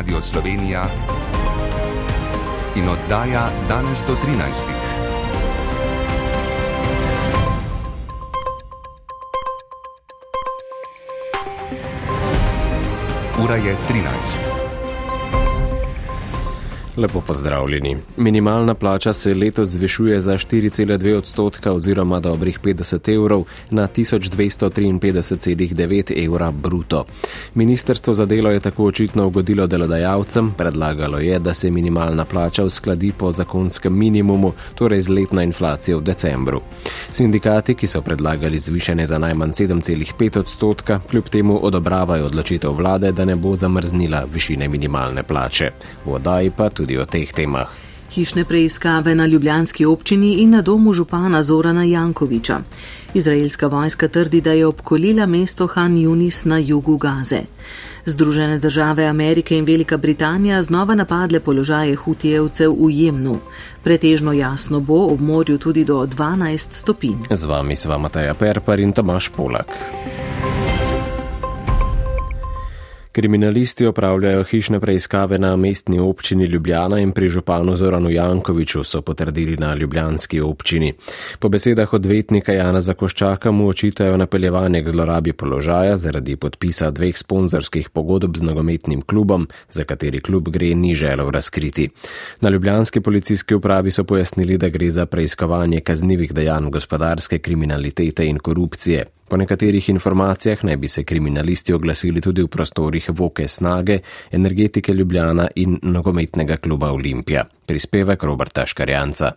Radio Slovenija in oddaja danes do 13. Ura je 13. Lepo pozdravljeni. Minimalna plača se letos zvišuje za 4,2 odstotka oziroma dobrih 50 evrov na 1253,9 evra bruto. Ministrstvo za delo je tako očitno ugodilo delodajalcem, predlagalo je, da se minimalna plača uskladi po zakonskem minimumu, torej z letno inflacijo v decembru. Sindikati, ki so predlagali zvišanje za najmanj 7,5 odstotka, kljub temu odobravajo odločitev vlade, da ne bo zamrznila višine minimalne plače. V oddaji pa tudi o teh temah. Hišne preiskave na ljubljanski občini in na domu župana Zorana Jankoviča. Izraelska vojska trdi, da je obkolila mesto Han Yunis na jugu Gaze. Združene države Amerike in Velika Britanija znova napadle položaje hutijevcev v Jemnu. Pretežno jasno bo ob morju tudi do 12 stopinj. Z vami sva Mataja Perpar in Tomaš Polak. Kriminalisti opravljajo hišne preiskave na mestni občini Ljubljana in pri županu Zoranu Jankoviču so potrdili na ljubljanski občini. Po besedah odvetnika Jana Zakoščaka mu očitajo napeljevanje k zlorabi položaja zaradi podpisa dveh sponzorskih pogodb z nogometnim klubom, za kateri klub gre ni želel razkriti. Na ljubljanski policijski upravi so pojasnili, da gre za preiskovanje kaznivih dejanj gospodarske kriminalitete in korupcije. Po nekaterih informacijah naj bi se kriminalisti oglasili tudi v prostorih Voke Snage, energetike Ljubljana in nogometnega kluba Olimpija. Prispevek Roberta Škarjanca.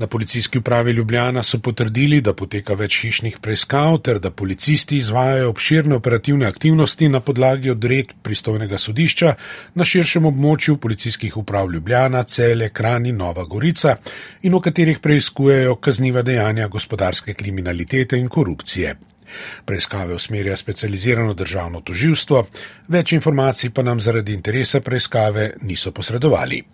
Na policijski upravi Ljubljana so potrdili, da poteka več hišnih preiskav ter da policisti izvajajo obširne operativne aktivnosti na podlagi odred pristojnega sodišča na širšem območju policijskih uprav Ljubljana, Cele, Krani, Nova Gorica in v katerih preiskujejo kazniva dejanja gospodarske kriminalitete in korupcije. Preiskave usmerja specializirano državno toživstvo, več informacij pa nam zaradi interesa preiskave niso posredovali.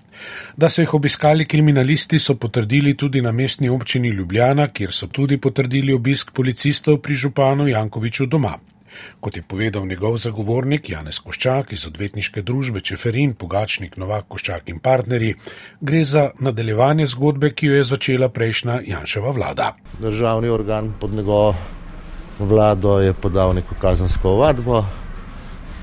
Da so jih obiskali kriminalisti, so potrdili tudi na mestni občini Ljubljana, kjer so tudi potrdili obisk policistov pri županu Jankoviču doma. Kot je povedal njegov zagovornik Janez Koščak iz odvetniške družbe Čeferin, Pogačnik, Novak, Koščak in partnerji, gre za nadaljevanje zgodbe, ki jo je začela prejšnja Janševa vlada. Državni organ pod njegovo vlado je podal neko kazansko ovadbo.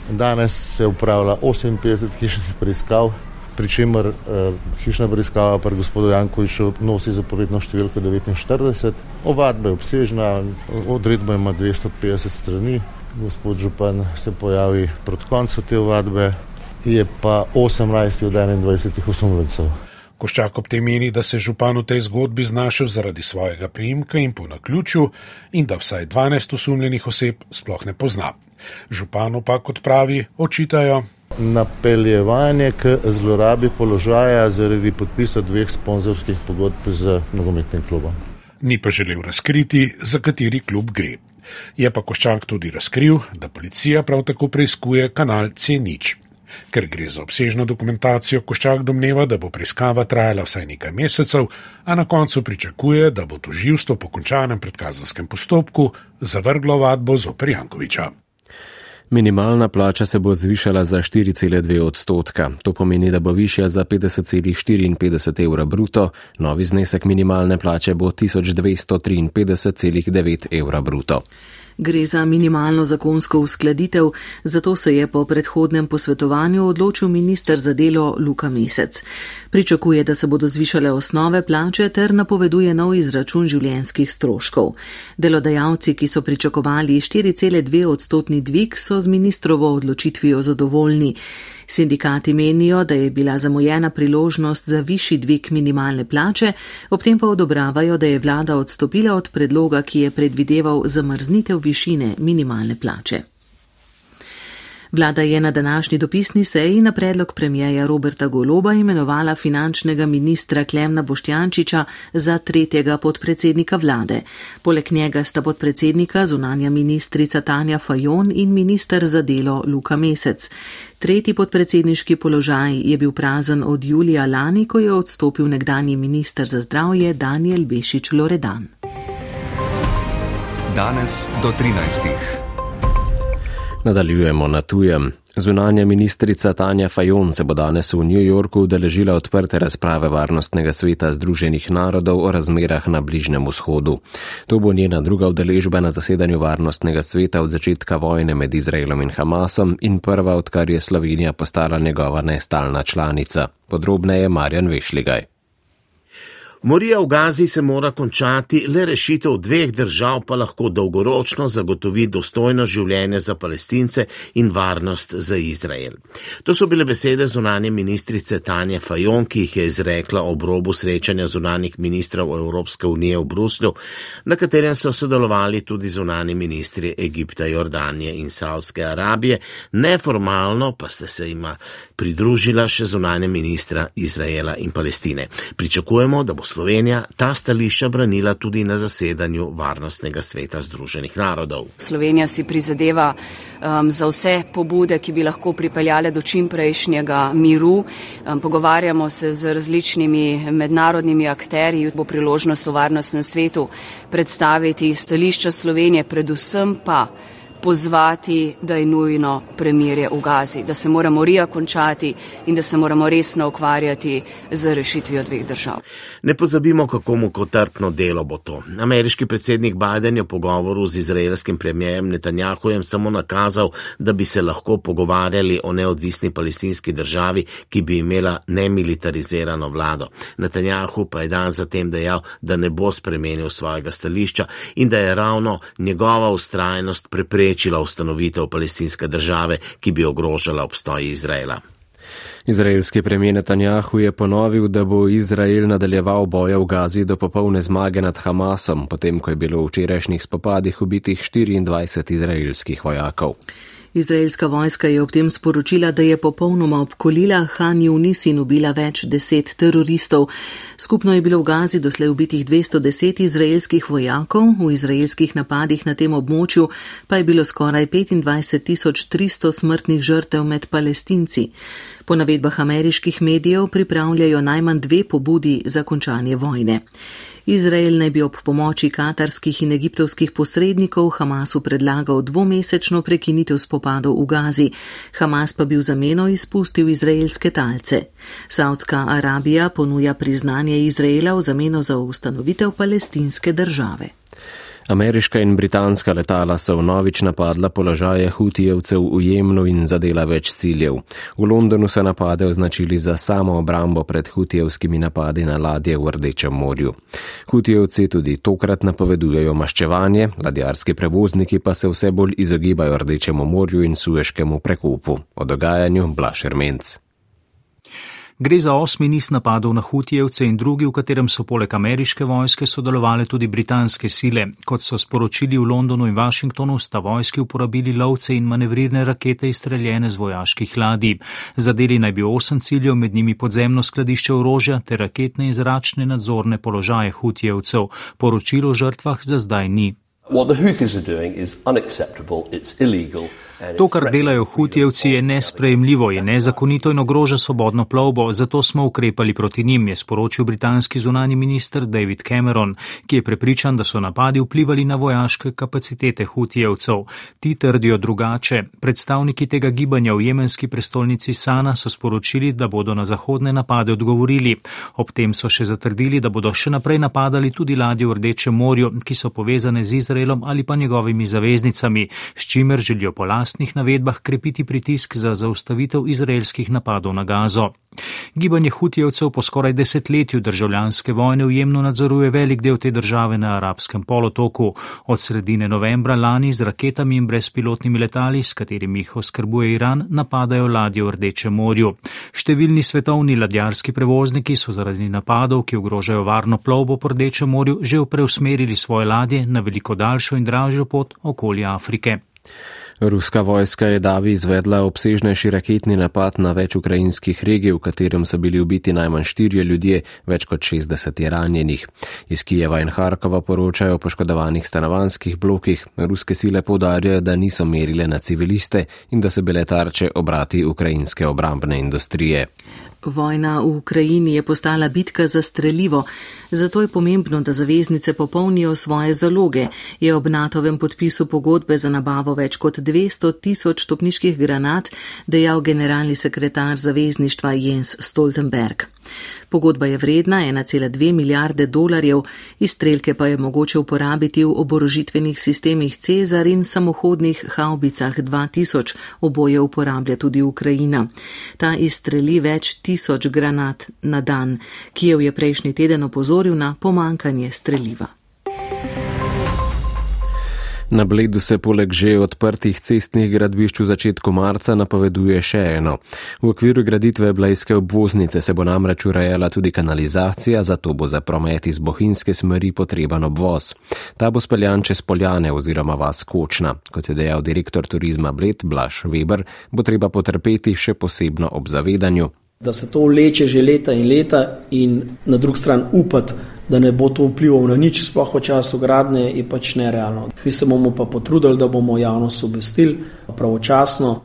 Danes se upravlja 58 hišnih preiskav pri čemer eh, hišna preiskava pri gospodu Jankoviču nosi zapovedno številko 49. Ovadba je obsežna, odredba ima 250 strani. Gospod Župan se pojavi proti koncu te ovadbe, je pa 18 od 21 osumljencev. Koščak ob tem meni, da se župan v tej zgodbi znašel zaradi svojega priimka in po naključju in da vsaj 12 osumljenih oseb sploh ne pozna. Županu pa, kot pravi, očitajo, napeljevanje k zlorabi položaja zaradi podpisa dveh sponzorskih pogodb z nogometnim klubom. Ni pa želel razkriti, za kateri klub gre. Je pa Koščank tudi razkril, da policija prav tako preizkuje kanal C0. Ker gre za obsežno dokumentacijo, Koščak domneva, da bo preiskava trajala vsaj nekaj mesecev, a na koncu pričakuje, da bo toživstvo po končanem predkazanskem postopku zavrglo vadbo zoper Jankoviča. Minimalna plača se bo zvišala za 4,2 odstotka. To pomeni, da bo višja za 50,54 evra bruto, novi znesek minimalne plače bo 1253,9 evra bruto. Gre za minimalno zakonsko uskladitev, zato se je po predhodnem posvetovanju odločil minister za delo Luka Mesec. Pričakuje, da se bodo zvišale osnove plače ter napoveduje nov izračun življenskih stroškov. Delodajalci, ki so pričakovali 4,2 odstotni dvig, so z ministrovo odločitvijo zadovoljni. Sindikati menijo, da je bila zamujena priložnost za višji dvig minimalne plače, ob tem pa odobravajo, da je vlada odstopila od predloga, ki je predvideval zamrznitev višine minimalne plače. Vlada je na današnji dopisni seji na predlog premijeja Roberta Goloba imenovala finančnega ministra Klemna Boštjančiča za tretjega podpredsednika vlade. Poleg njega sta podpredsednika zunanja ministrica Tanja Fajon in minister za delo Luka Mesec. Tretji podpredsedniški položaj je bil prazen od julija lani, ko je odstopil nekdani minister za zdravje Daniel Bešič Loredan. Danes do 13. Nadaljujemo na tujem. Zunanja ministrica Tanja Fajon se bo danes v New Yorku udeležila odprte razprave Varnostnega sveta Združenih narodov o razmerah na Bližnem vzhodu. To bo njena druga udeležba na zasedanju Varnostnega sveta od začetka vojne med Izraelom in Hamasom in prva, odkar je Slovenija postala njegova nestalna članica. Podrobneje Marjan Vešligaj. Morija v Gazi se mora končati, le rešitev dveh držav pa lahko dolgoročno zagotovi dostojno življenje za palestince in varnost za Izrael. To so bile besede zunanje ministrice Tanja Fajon, ki jih je izrekla ob robu srečanja zunanih ministrov Evropske unije v Bruslju, na katerem so sodelovali tudi zunani ministri Egipta, Jordanije in Saudske Arabije, neformalno pa ste se ima pridružila še zunanje ministra Izraela in Palestine. Pričakujemo, da bo Slovenija ta stališča branila tudi na zasedanju Varnostnega sveta Združenih narodov. Slovenija si prizadeva um, za vse pobude, ki bi lahko pripeljale do čimprejšnjega miru. Um, pogovarjamo se z različnimi mednarodnimi akterji, bo priložnost v Varnostnem svetu predstaviti stališča Slovenije, predvsem pa pozvati, da je nujno premirje v Gazi, da se mora morija končati in da se moramo resno ukvarjati z rešitvijo dveh držav. Ne pozabimo, kako mu kotrpno delo bo to. Ameriški predsednik Biden je v pogovoru z izraelskim premijem Netanjahujem samo nakazal, da bi se lahko pogovarjali o neodvisni palestinski državi, ki bi imela nemilitarizirano vlado. Netanjahu pa je dan zatem dejal, da ne bo spremenil svojega stališča in da je ravno njegova ustrajnost preprečila preprečila ustanovitev palestinske države, ki bi ogrožala obstoj Izraela. Izraelski premijer Netanjahu je ponovil, da bo Izrael nadaljeval boja v Gazi do popolne zmage nad Hamasom, potem ko je bilo v včerajšnjih spopadih ubitih 24 izraelskih vojakov. Izraelska vojska je ob tem sporočila, da je popolnoma obkolila Han Yunis in ubila več deset teroristov. Skupno je bilo v Gazi doslej ubitih 210 izraelskih vojakov, v izraelskih napadih na tem območju pa je bilo skoraj 25 300 smrtnih žrtev med palestinci. Po navedbah ameriških medijev pripravljajo najmanj dve pobudi za končanje vojne. Izrael naj bi ob pomoči katarskih in egiptovskih posrednikov Hamasu predlagal dvomesečno prekinitev spopadov v Gazi, Hamas pa bi v zameno izpustil izraelske talce. Saudska Arabija ponuja priznanje Izraela v zameno za ustanovitev palestinske države. Ameriška in britanska letala so vnovič napadla položaje hutijevcev v Jemnu in zadela več ciljev. V Londonu so napade označili za samo obrambo pred hutijevskimi napadi na ladje v Rdečem morju. Hutijevci tudi tokrat napovedujejo maščevanje, ladjarski prevozniki pa se vse bolj izogibajo Rdečemu morju in Sueškemu prekopu. O dogajanju Blašer Menc. Gre za osmi niz napadov na Hutijevce in drugi, v katerem so poleg ameriške vojske sodelovali tudi britanske sile. Kot so sporočili v Londonu in Washingtonu, sta vojski uporabili lovce in manevrirne rakete izstreljene z vojaških ladij. Zadeli naj bi osem ciljev, med njimi podzemno skladišče orožja ter raketne in zračne nadzorne položaje Hutijevcev. Poročilo o žrtvah za zdaj ni. What the Houthis are doing is unacceptable, it's illegal. To, kar delajo hutjevci, je nesprejemljivo, je nezakonito in ogroža svobodno plovbo, zato smo ukrepali proti njim, je sporočil britanski zunani minister David Cameron, ki je prepričan, da so napadi vplivali na vojaške kapacitete hutjevcev. Ti trdijo drugače. Predstavniki tega gibanja v jemenski prestolnici Sana so sporočili, da bodo na zahodne napade odgovorili. Ob tem so še zatrdili, da bodo še naprej napadali tudi ladje v Rdečem morju, ki so povezane z Izraelom ali pa njegovimi zaveznicami, s čimer želijo polast lastnih navedbah krepiti pritisk za zaustavitev izraelskih napadov na Gazo. Gibanje hutijevcev po skoraj desetletju državljanske vojne v Jemnu nadzoruje velik del te države na arabskem polotoku. Od sredine novembra lani z raketami in brezpilotnimi letali, s katerimi jih oskrbuje Iran, napadajo ladje v Rdečem morju. Številni svetovni ladjarski prevozniki so zaradi napadov, ki ogrožajo varno plovbo po Rdečem morju, že preusmerili svoje ladje na veliko daljšo in dražjo pot okoli Afrike. Ruska vojska je davi izvedla obsežnejši raketni napad na več ukrajinskih regij, v katerem so bili ubiti najmanj štirje ljudje, več kot 60 je ranjenih. Iz Kijeva in Harkova poročajo o poškodovanih stanovanskih blokih. Ruske sile povdarjajo, da niso merile na civiliste in da so bile tarče obrati ukrajinske obrambne industrije. Vojna v Ukrajini je postala bitka za streljivo, zato je pomembno, da zaveznice popolnijo svoje zaloge, je ob NATO-vem podpisu pogodbe za nabavo več kot 200 tisoč topniških granat, dejal generalni sekretar zavezništva Jens Stoltenberg. Pogodba je vredna 1,2 milijarde dolarjev, izstrelke pa je mogoče uporabiti v oborožitvenih sistemih Cezar in samohodnih haubicah 2000, oboje uporablja tudi Ukrajina. Ta izstreli več tisoč granat na dan. Kijev je prejšnji teden opozoril na pomankanje streliva. Na Bledu se poleg že odprtih cestnih gradbišč v začetku marca napoveduje še eno. V okviru graditve Blejske obvoznice se bo namreč urejala tudi kanalizacija, zato bo za promet iz bohinske smeri potreben obvoz. Ta bo speljan čez Poljane oziroma vas Kočna. Kot je dejal direktor turizma Bled Blaž Weber, bo treba potrpeti še posebno ob zavedanju. Da se to vleče že leta in leta in na drug stran upati da ne bo to vplivalo na nič, sploh v času gradnje, je pač nerealno. Mi se bomo pa potrudili, da bomo javnost obvestili pravočasno.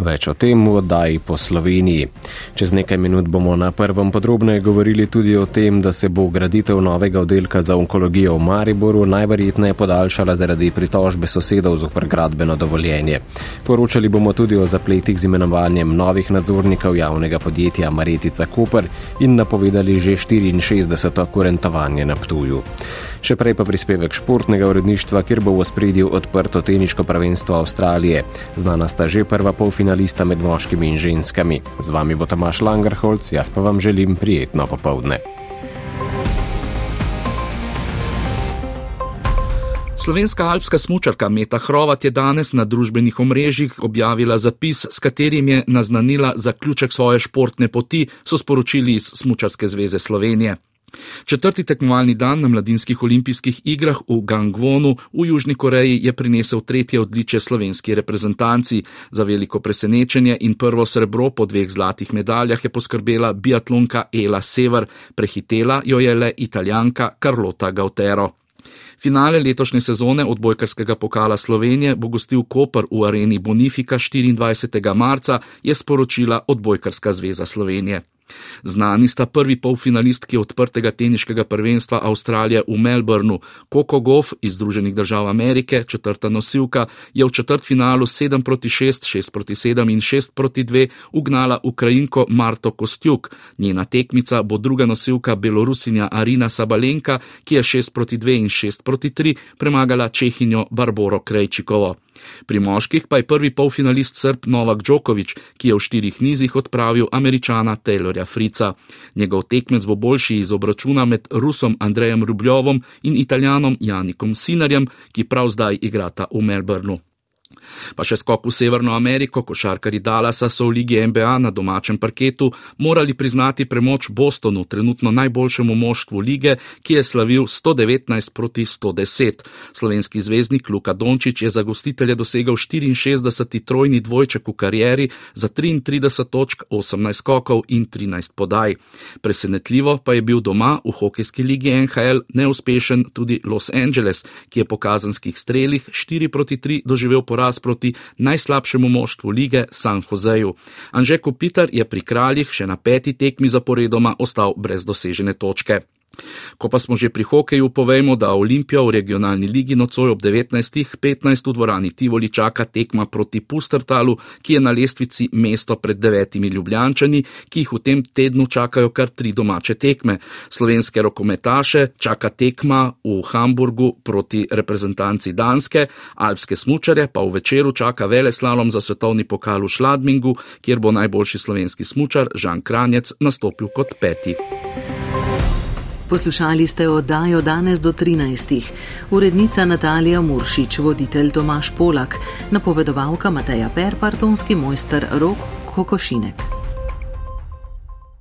Več o tem v oddaji po Sloveniji. Čez nekaj minut bomo na prvem podrobneje govorili tudi o tem, da se bo graditev novega oddelka za onkologijo v Mariboru najverjetneje podaljšala zaradi pritožbe sosedov z opr gradbeno dovoljenje. Poročali bomo tudi o zapletih z imenovanjem novih nadzornikov javnega podjetja Maretica Koper in napovedali že 64. kurentovanje na Ptuju. Še prej pa prispevek športnega uredništva, kjer bo v spredju odprto teniško prvenstvo Avstralije. Znana sta že prva polfinalista med moškimi in ženskami. Z vami bo Tomaš Langerholc, jaz pa vam želim prijetno popovdne. Slovenska alpska smučarka Meta Hrovat je danes na družbenih omrežjih objavila zapis, s katerim je naznanila zaključek svoje športne poti, so sporočili iz Smučarske zveze Slovenije. Četrti tekmovalni dan na mladinskih olimpijskih igrah v Gangwonu v Južni Koreji je prinesel tretje odličje slovenski reprezentanci. Za veliko presenečenje in prvo srebro po dveh zlatih medaljah je poskrbela biatlonka Ela Sever, prehitela jo je le italijanka Carlota Gautero. Finale letošnje sezone odbojkarskega pokala Slovenije bo gostil Koper v areni Bonifika 24. marca, je sporočila Odbojkarska zveza Slovenije. Znani sta prvi polfinalistki odprtega teniškega prvenstva Avstralije v Melbournu. Coco Goff iz Združenih držav Amerike, četrta nosilka, je v četrt finalu 7 proti 6, 6 proti 7 in 6 proti 2 ugnala Ukrajinko Marto Kostjuk. Njena tekmica bo druga nosilka Belorusinja Arina Sabalenka, ki je 6 proti 2 in 6 proti 3 premagala Čehinjo Barboro Krejčikovo. Pri moških pa je prvi polfinalist Srb Novak Djokovic, ki je v štirih nizih odpravil američana Taylorja Frica. Njegov tekmec bo boljši iz obračuna med Rusom Andrejem Rubljovom in Italijanom Janikom Sinarjem, ki prav zdaj igrata v Melbourneu. Pa še skok v Severno Ameriko, košarkari Dallasa so v ligi NBA na domačem parketu morali priznati premoč Bostonu, trenutno najboljšemu moštvu lige, ki je slavil 119 proti 110. Slovenski zvezdnik Luka Dončić je za gostitelje dosegel 64. trojni dvojček v karieri za 33 točk, 18 skokov in 13 podaj. Presenetljivo pa je bil doma v hokejski ligi NHL neuspešen tudi Los Angeles, ki je po kazanskih strelih 4 proti 3 doživel poraz proti najslabšemu moštvu lige San Joseju. Anže Kopitar je pri kraljih še na peti tekmi zaporedoma ostal brez dosežene točke. Ko pa smo že pri hokeju, povejmo, da Olimpija v regionalni ligi nocoj ob 19.15 v dvorani Tivoli čaka tekma proti Pustrtalu, ki je na lestvici mesto pred devetimi ljubljančani, ki jih v tem tednu čakajo kar tri domače tekme. Slovenske rokometaše čaka tekma v Hamburgu proti reprezentanci Danske, alpske smučare pa v večeru čaka vele slalom za svetovni pokal v Šladmingu, kjer bo najboljši slovenski smučar Žan Kranjec nastopil kot peti. Poslušali ste oddajo danes do 13. Urednica Natalija Muršič, voditelj Tomaš Polak, napovedovalka Mateja Per, partonski mojster Rok Kokošinek.